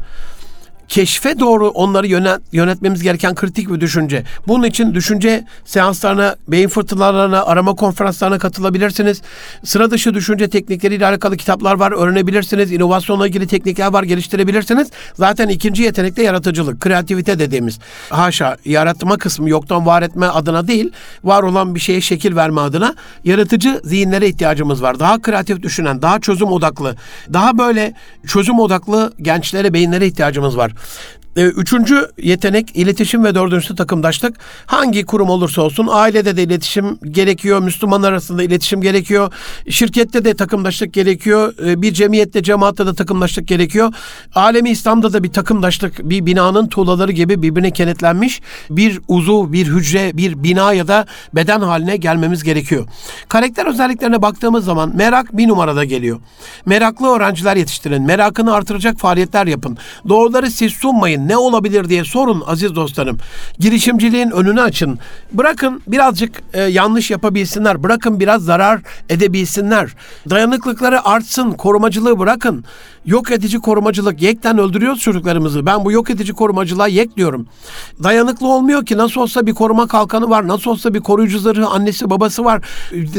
keşfe doğru onları yönet, yönetmemiz gereken kritik bir düşünce. Bunun için düşünce seanslarına, beyin fırtınalarına, arama konferanslarına katılabilirsiniz. Sıra dışı düşünce teknikleriyle alakalı kitaplar var, öğrenebilirsiniz. İnovasyonla ilgili teknikler var, geliştirebilirsiniz. Zaten ikinci yetenek de yaratıcılık, kreativite dediğimiz. Haşa, yaratma kısmı yoktan var etme adına değil, var olan bir şeye şekil verme adına yaratıcı zihinlere ihtiyacımız var. Daha kreatif düşünen, daha çözüm odaklı, daha böyle çözüm odaklı gençlere, beyinlere ihtiyacımız var. E, Üçüncü yetenek iletişim ve dördüncüsü takımdaşlık. Hangi kurum olursa olsun ailede de iletişim gerekiyor, Müslümanlar arasında iletişim gerekiyor, şirkette de takımdaşlık gerekiyor, e, bir cemiyette, cemaatte de takımdaşlık gerekiyor. Alemi İslam'da da bir takımdaşlık, bir binanın tuğlaları gibi birbirine kenetlenmiş bir uzuv, bir hücre, bir bina ya da beden haline gelmemiz gerekiyor. Karakter özelliklerine baktığımız zaman merak bir numarada geliyor. Meraklı öğrenciler yetiştirin, merakını artıracak faaliyetler yapın. Doğruları siz sunmayın, ne olabilir diye sorun aziz dostlarım. Girişimciliğin önünü açın. Bırakın birazcık e, yanlış yapabilsinler. Bırakın biraz zarar edebilsinler. Dayanıklıkları artsın. Korumacılığı bırakın. Yok edici korumacılık. Yekten öldürüyoruz çocuklarımızı. Ben bu yok edici korumacılığa yek diyorum. Dayanıklı olmuyor ki. Nasıl olsa bir koruma kalkanı var. Nasıl olsa bir koruyucu zırhı annesi babası var.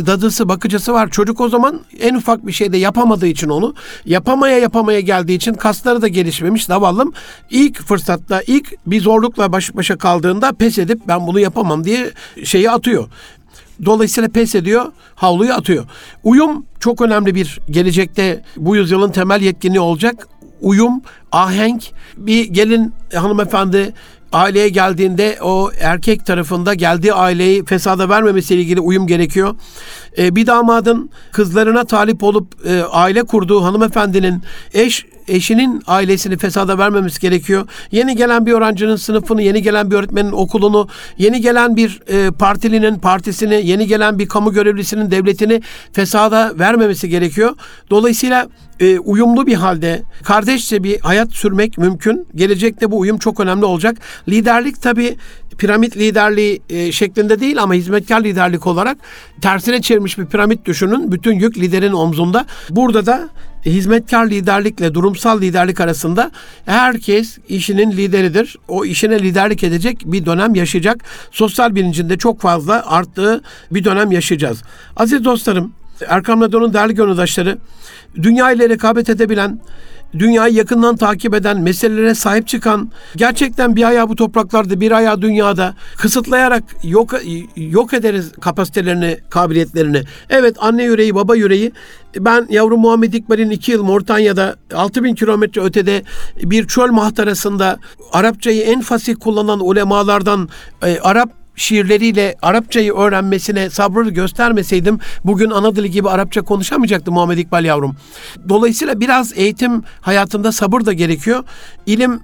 Dadısı bakıcısı var. Çocuk o zaman en ufak bir şeyde yapamadığı için onu yapamaya yapamaya geldiği için kasları da gelişmemiş zavallım. İlk fırsatta ilk bir zorlukla baş başa kaldığında pes edip ben bunu yapamam diye şeyi atıyor. Dolayısıyla pes ediyor, havluyu atıyor. Uyum çok önemli bir gelecekte bu yüzyılın temel yetkinliği olacak. Uyum, ahenk, bir gelin hanımefendi aileye geldiğinde o erkek tarafında geldiği aileyi fesada vermemesiyle ilgili uyum gerekiyor. Ee, bir damadın kızlarına talip olup e, aile kurduğu hanımefendinin eş eşinin ailesini fesada vermemesi gerekiyor. Yeni gelen bir öğrencinin sınıfını, yeni gelen bir öğretmenin okulunu, yeni gelen bir e, partilinin partisini, yeni gelen bir kamu görevlisinin devletini fesada vermemesi gerekiyor. Dolayısıyla e, uyumlu bir halde kardeşçe bir hayat sürmek mümkün. Gelecekte bu uyum çok önemli olacak. Liderlik tabii piramit liderliği e, şeklinde değil ama hizmetkar liderlik olarak tersine çevirmiş bir piramit düşünün. Bütün yük liderin omzunda. Burada da hizmetkar liderlikle durumsal liderlik arasında herkes işinin lideridir. O işine liderlik edecek bir dönem yaşayacak. Sosyal bilincinde çok fazla arttığı bir dönem yaşayacağız. Aziz dostlarım, Erkam Radyo'nun değerli gönüldaşları, dünya ile rekabet edebilen, dünyayı yakından takip eden, meselelere sahip çıkan, gerçekten bir ayağı bu topraklarda, bir ayağı dünyada kısıtlayarak yok yok ederiz kapasitelerini, kabiliyetlerini. Evet anne yüreği, baba yüreği. Ben yavrum Muhammed İkbal'in iki yıl Moritanya'da 6000 kilometre ötede bir çöl mahtarasında Arapçayı en fasih kullanan ulemalardan e, Arap şiirleriyle Arapçayı öğrenmesine sabrı göstermeseydim bugün ana dili gibi Arapça konuşamayacaktı Muhammed İkbal yavrum. Dolayısıyla biraz eğitim hayatında sabır da gerekiyor. İlim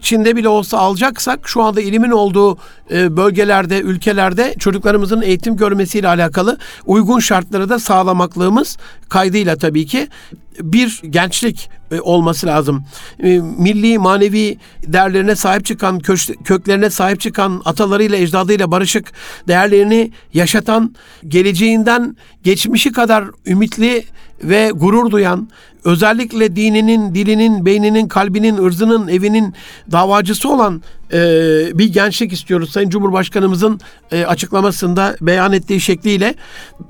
Çin'de bile olsa alacaksak şu anda ilimin olduğu e, bölgelerde, ülkelerde çocuklarımızın eğitim görmesiyle alakalı uygun şartları da sağlamaklığımız kaydıyla tabii ki bir gençlik e, olması lazım. E, milli, manevi değerlerine sahip çıkan, köklerine sahip çıkan, atalarıyla, ecdadıyla barışık, değerlerini yaşatan, geleceğinden geçmişi kadar ümitli ve gurur duyan, özellikle dininin, dilinin, beyninin, kalbinin, ırzının, evinin davacısı olan e, bir gençlik istiyoruz. Sayın Cumhurbaşkanımızın e, açıklamasında beyan ettiği şekliyle.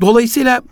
Dolayısıyla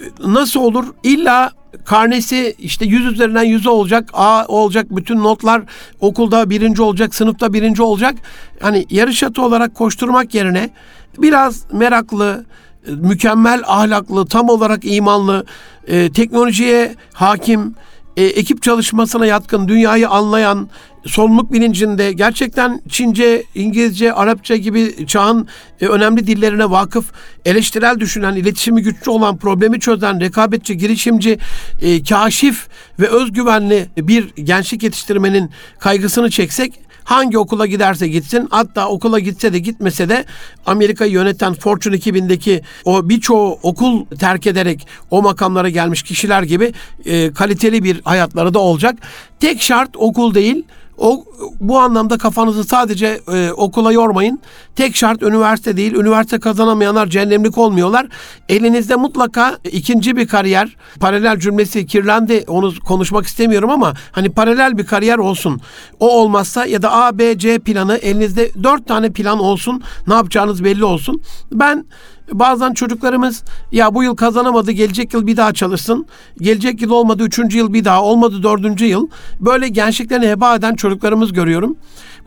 e, nasıl olur? İlla karnesi işte 100 üzerinden 100 olacak, A olacak, bütün notlar okulda birinci olacak, sınıfta birinci olacak. Hani yarış atı olarak koşturmak yerine biraz meraklı, mükemmel ahlaklı, tam olarak imanlı, e, teknolojiye hakim, e, ekip çalışmasına yatkın, dünyayı anlayan, sorumluluk bilincinde gerçekten Çince, İngilizce, Arapça gibi çağın e, önemli dillerine vakıf, eleştirel düşünen, iletişimi güçlü olan, problemi çözen, rekabetçi, girişimci, e, kaşif ve özgüvenli bir gençlik yetiştirmenin kaygısını çeksek hangi okula giderse gitsin hatta okula gitse de gitmese de Amerika'yı yöneten Fortune 2000'deki o birçoğu okul terk ederek o makamlara gelmiş kişiler gibi e, kaliteli bir hayatları da olacak. Tek şart okul değil o bu anlamda kafanızı sadece e, okula yormayın. Tek şart üniversite değil. Üniversite kazanamayanlar cehennemlik olmuyorlar. Elinizde mutlaka ikinci bir kariyer, paralel cümlesi kirlendi. Onu konuşmak istemiyorum ama hani paralel bir kariyer olsun. O olmazsa ya da A, B, C planı elinizde dört tane plan olsun. Ne yapacağınız belli olsun. Ben Bazen çocuklarımız ya bu yıl kazanamadı gelecek yıl bir daha çalışsın. Gelecek yıl olmadı üçüncü yıl bir daha olmadı dördüncü yıl. Böyle gençliklerini heba eden çocuklarımız görüyorum.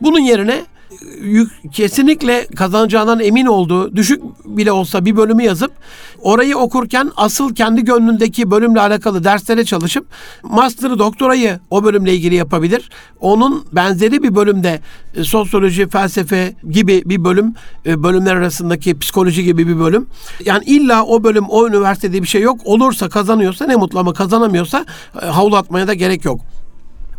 Bunun yerine kesinlikle kazanacağından emin olduğu düşük bile olsa bir bölümü yazıp Orayı okurken asıl kendi gönlündeki bölümle alakalı derslere çalışıp master'ı, doktorayı o bölümle ilgili yapabilir. Onun benzeri bir bölümde e, sosyoloji, felsefe gibi bir bölüm, e, bölümler arasındaki psikoloji gibi bir bölüm. Yani illa o bölüm o üniversitede bir şey yok. Olursa kazanıyorsa ne mutlu ama kazanamıyorsa e, havlu atmaya da gerek yok.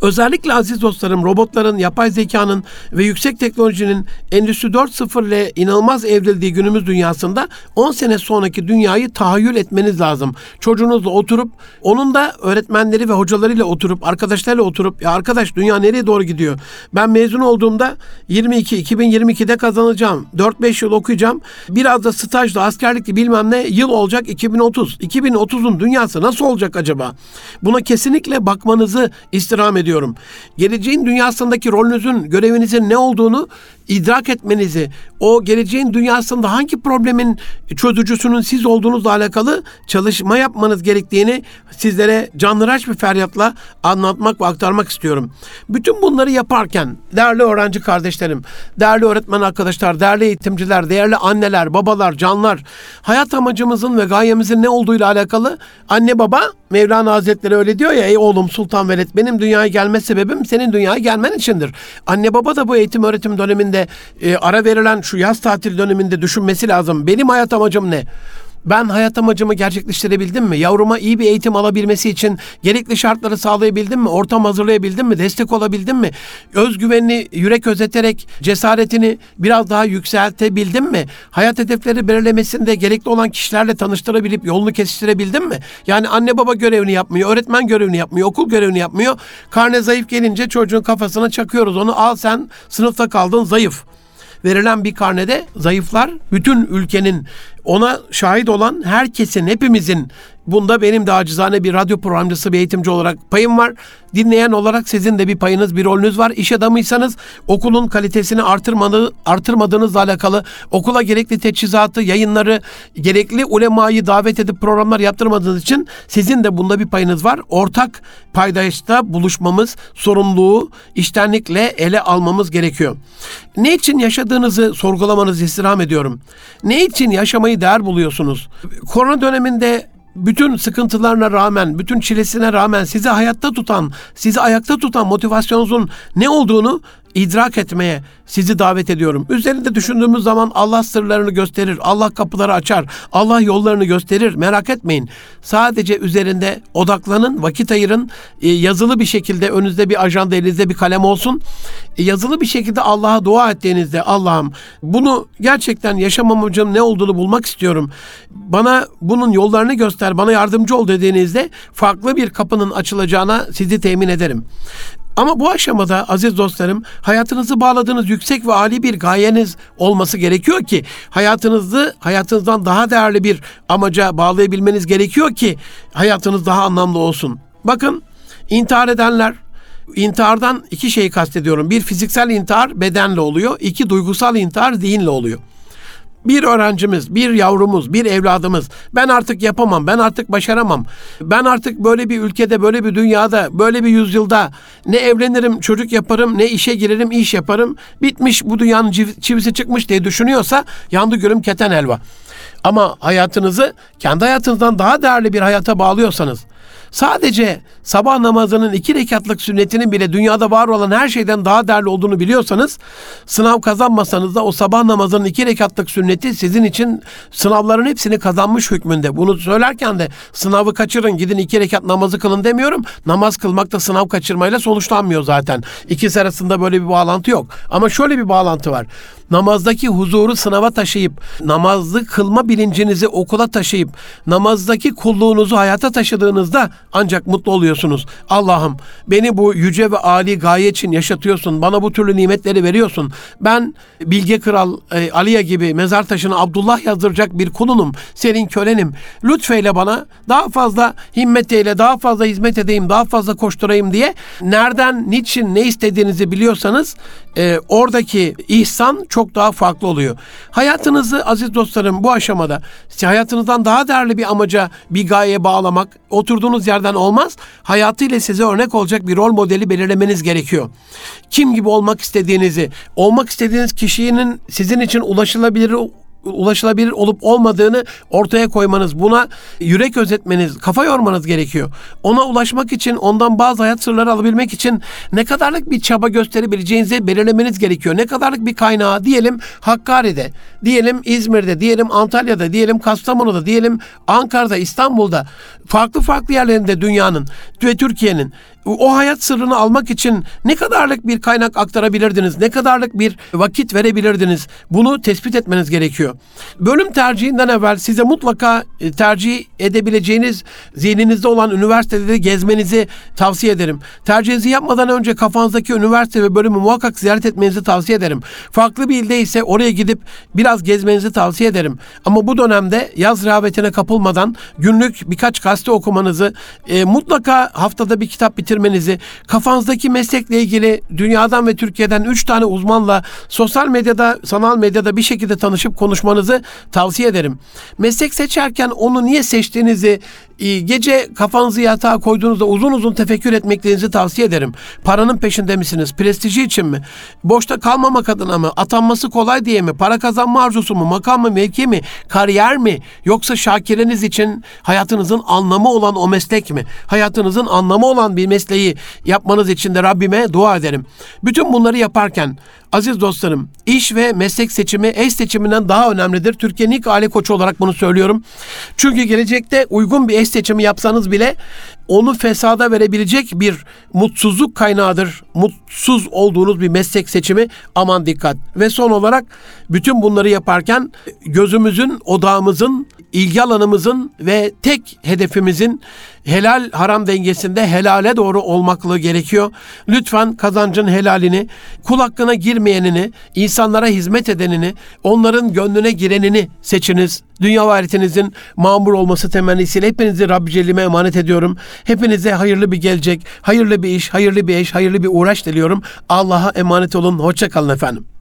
Özellikle aziz dostlarım robotların, yapay zekanın ve yüksek teknolojinin Endüstri 4.0 ile inanılmaz evrildiği günümüz dünyasında 10 sene sonraki dünyayı tahayyül etmeniz lazım. Çocuğunuzla oturup onun da öğretmenleri ve hocalarıyla oturup arkadaşlarıyla oturup ya arkadaş dünya nereye doğru gidiyor? Ben mezun olduğumda 22 2022'de kazanacağım. 4-5 yıl okuyacağım. Biraz da stajda askerlikli bilmem ne yıl olacak 2030. 2030'un dünyası nasıl olacak acaba? Buna kesinlikle bakmanızı istirham ediyorum ediyorum. Geleceğin dünyasındaki rolünüzün, görevinizin ne olduğunu idrak etmenizi, o geleceğin dünyasında hangi problemin çözücüsünün siz olduğunuzla alakalı çalışma yapmanız gerektiğini sizlere canlıraç bir feryatla anlatmak ve aktarmak istiyorum. Bütün bunları yaparken değerli öğrenci kardeşlerim, değerli öğretmen arkadaşlar, değerli eğitimciler, değerli anneler, babalar, canlar, hayat amacımızın ve gayemizin ne olduğuyla alakalı anne baba Mevlana Hazretleri öyle diyor ya ey oğlum sultan veled benim dünyaya gelme sebebim senin dünyaya gelmen içindir. Anne baba da bu eğitim öğretim döneminde e, ara verilen şu yaz tatil döneminde düşünmesi lazım. Benim hayat amacım ne? Ben hayat amacımı gerçekleştirebildim mi? Yavruma iyi bir eğitim alabilmesi için gerekli şartları sağlayabildim mi? Ortam hazırlayabildim mi? Destek olabildim mi? Özgüvenini yürek özeterek cesaretini biraz daha yükseltebildim mi? Hayat hedefleri belirlemesinde gerekli olan kişilerle tanıştırabilip yolunu kesiştirebildim mi? Yani anne baba görevini yapmıyor, öğretmen görevini yapmıyor, okul görevini yapmıyor. Karne zayıf gelince çocuğun kafasına çakıyoruz onu. Al sen sınıfta kaldın zayıf verilen bir karnede zayıflar. Bütün ülkenin ona şahit olan herkesin, hepimizin bunda benim de acizane bir radyo programcısı, bir eğitimci olarak payım var. Dinleyen olarak sizin de bir payınız, bir rolünüz var. İş adamıysanız okulun kalitesini artırmadı, artırmadığınızla alakalı okula gerekli teçhizatı, yayınları, gerekli ulemayı davet edip programlar yaptırmadığınız için sizin de bunda bir payınız var. Ortak paydaşta buluşmamız, sorumluluğu iştenlikle ele almamız gerekiyor. Ne için yaşadığınızı sorgulamanızı istirham ediyorum. Ne için yaşamayı değer buluyorsunuz? Korona döneminde bütün sıkıntılarına rağmen, bütün çilesine rağmen sizi hayatta tutan, sizi ayakta tutan motivasyonunuzun ne olduğunu idrak etmeye sizi davet ediyorum. Üzerinde düşündüğümüz zaman Allah sırlarını gösterir, Allah kapıları açar, Allah yollarını gösterir. Merak etmeyin. Sadece üzerinde odaklanın, vakit ayırın. E, yazılı bir şekilde önünüzde bir ajanda, elinizde bir kalem olsun. E, yazılı bir şekilde Allah'a dua ettiğinizde Allah'ım bunu gerçekten yaşam amacım ne olduğunu bulmak istiyorum. Bana bunun yollarını göster, bana yardımcı ol dediğinizde farklı bir kapının açılacağına sizi temin ederim. Ama bu aşamada aziz dostlarım hayatınızı bağladığınız yüksek ve âli bir gayeniz olması gerekiyor ki hayatınızı hayatınızdan daha değerli bir amaca bağlayabilmeniz gerekiyor ki hayatınız daha anlamlı olsun. Bakın intihar edenler intihardan iki şeyi kastediyorum. Bir fiziksel intihar bedenle oluyor. iki duygusal intihar zihinle oluyor bir öğrencimiz, bir yavrumuz, bir evladımız ben artık yapamam, ben artık başaramam. Ben artık böyle bir ülkede, böyle bir dünyada, böyle bir yüzyılda ne evlenirim, çocuk yaparım, ne işe girerim, iş yaparım. Bitmiş bu dünyanın çivisi çıkmış diye düşünüyorsa yandı gülüm keten helva. Ama hayatınızı kendi hayatınızdan daha değerli bir hayata bağlıyorsanız, sadece sabah namazının iki rekatlık sünnetinin bile dünyada var olan her şeyden daha değerli olduğunu biliyorsanız, sınav kazanmasanız da o sabah namazının iki rekatlık sünneti sizin için sınavların hepsini kazanmış hükmünde. Bunu söylerken de sınavı kaçırın, gidin iki rekat namazı kılın demiyorum. Namaz kılmak da sınav kaçırmayla sonuçlanmıyor zaten. İkisi arasında böyle bir bağlantı yok. Ama şöyle bir bağlantı var namazdaki huzuru sınava taşıyıp, namazlı kılma bilincinizi okula taşıyıp, namazdaki kulluğunuzu hayata taşıdığınızda ancak mutlu oluyorsunuz. Allah'ım beni bu yüce ve âli gaye için yaşatıyorsun. Bana bu türlü nimetleri veriyorsun. Ben Bilge Kral e, Aliye gibi mezar taşına Abdullah yazdıracak bir kulunum. Senin kölenim. Lütfeyle bana daha fazla himmet eyle, daha fazla hizmet edeyim, daha fazla koşturayım diye nereden, niçin, ne istediğinizi biliyorsanız e, oradaki ihsan çok daha farklı oluyor. Hayatınızı aziz dostlarım bu aşamada hayatınızdan daha değerli bir amaca, bir gayeye bağlamak oturduğunuz yerden olmaz. Hayatıyla size örnek olacak bir rol modeli belirlemeniz gerekiyor. Kim gibi olmak istediğinizi, olmak istediğiniz kişinin sizin için ulaşılabilir ulaşılabilir olup olmadığını ortaya koymanız, buna yürek özetmeniz, kafa yormanız gerekiyor. Ona ulaşmak için, ondan bazı hayat sırları alabilmek için ne kadarlık bir çaba gösterebileceğinizi belirlemeniz gerekiyor. Ne kadarlık bir kaynağı diyelim Hakkari'de, diyelim İzmir'de, diyelim Antalya'da, diyelim Kastamonu'da, diyelim Ankara'da, İstanbul'da, farklı farklı yerlerinde dünyanın ve Türkiye'nin o hayat sırrını almak için ne kadarlık bir kaynak aktarabilirdiniz, ne kadarlık bir vakit verebilirdiniz bunu tespit etmeniz gerekiyor. Bölüm tercihinden evvel size mutlaka e, tercih edebileceğiniz zihninizde olan üniversitede gezmenizi tavsiye ederim. Tercihinizi yapmadan önce kafanızdaki üniversite ve bölümü muhakkak ziyaret etmenizi tavsiye ederim. Farklı bir ilde ise oraya gidip biraz gezmenizi tavsiye ederim. Ama bu dönemde yaz rehavetine kapılmadan günlük birkaç gazete okumanızı, e, mutlaka haftada bir kitap bitirmenizi, kafanızdaki meslekle ilgili dünyadan ve Türkiye'den 3 tane uzmanla sosyal medyada, sanal medyada bir şekilde tanışıp konuşmanızı tavsiye ederim. Meslek seçerken onu niye seçtiğinizi, e, gece kafanızı yatağa koyduğunuzda uzun uzun tefekkür etmeklerinizi tavsiye ederim. Paranın peşinde misiniz? Prestiji için mi? Boşta kalmamak adına mı? Atanması kolay diye mi? Para kazanma arzusu mu? Makam mı? Mevki mi? Kariyer mi? Yoksa şakireniz için hayatınızın anlamı olan o meslek mi? Hayatınızın anlamı olan bir mesleği yapmanız için de Rabbime dua ederim. Bütün bunları yaparken aziz dostlarım iş ve meslek seçimi eş seçiminden daha önemlidir. Türkiye'nin ilk aile koçu olarak bunu söylüyorum. Çünkü gelecekte uygun bir eş seçimi yapsanız bile onu fesada verebilecek bir mutsuzluk kaynağıdır. Mutsuz olduğunuz bir meslek seçimi aman dikkat. Ve son olarak bütün bunları yaparken gözümüzün, odağımızın, ilgi alanımızın ve tek hedefimizin helal haram dengesinde helale doğru olmaklığı gerekiyor. Lütfen kazancın helalini, kul hakkına girmeyenini, insanlara hizmet edenini, onların gönlüne girenini seçiniz. Dünya ve ahiretinizin mamur olması temennisiyle hepinizi Rabbi Celle'ime emanet ediyorum. Hepinize hayırlı bir gelecek, hayırlı bir iş, hayırlı bir eş, hayırlı bir uğraş diliyorum. Allah'a emanet olun. Hoşça kalın efendim.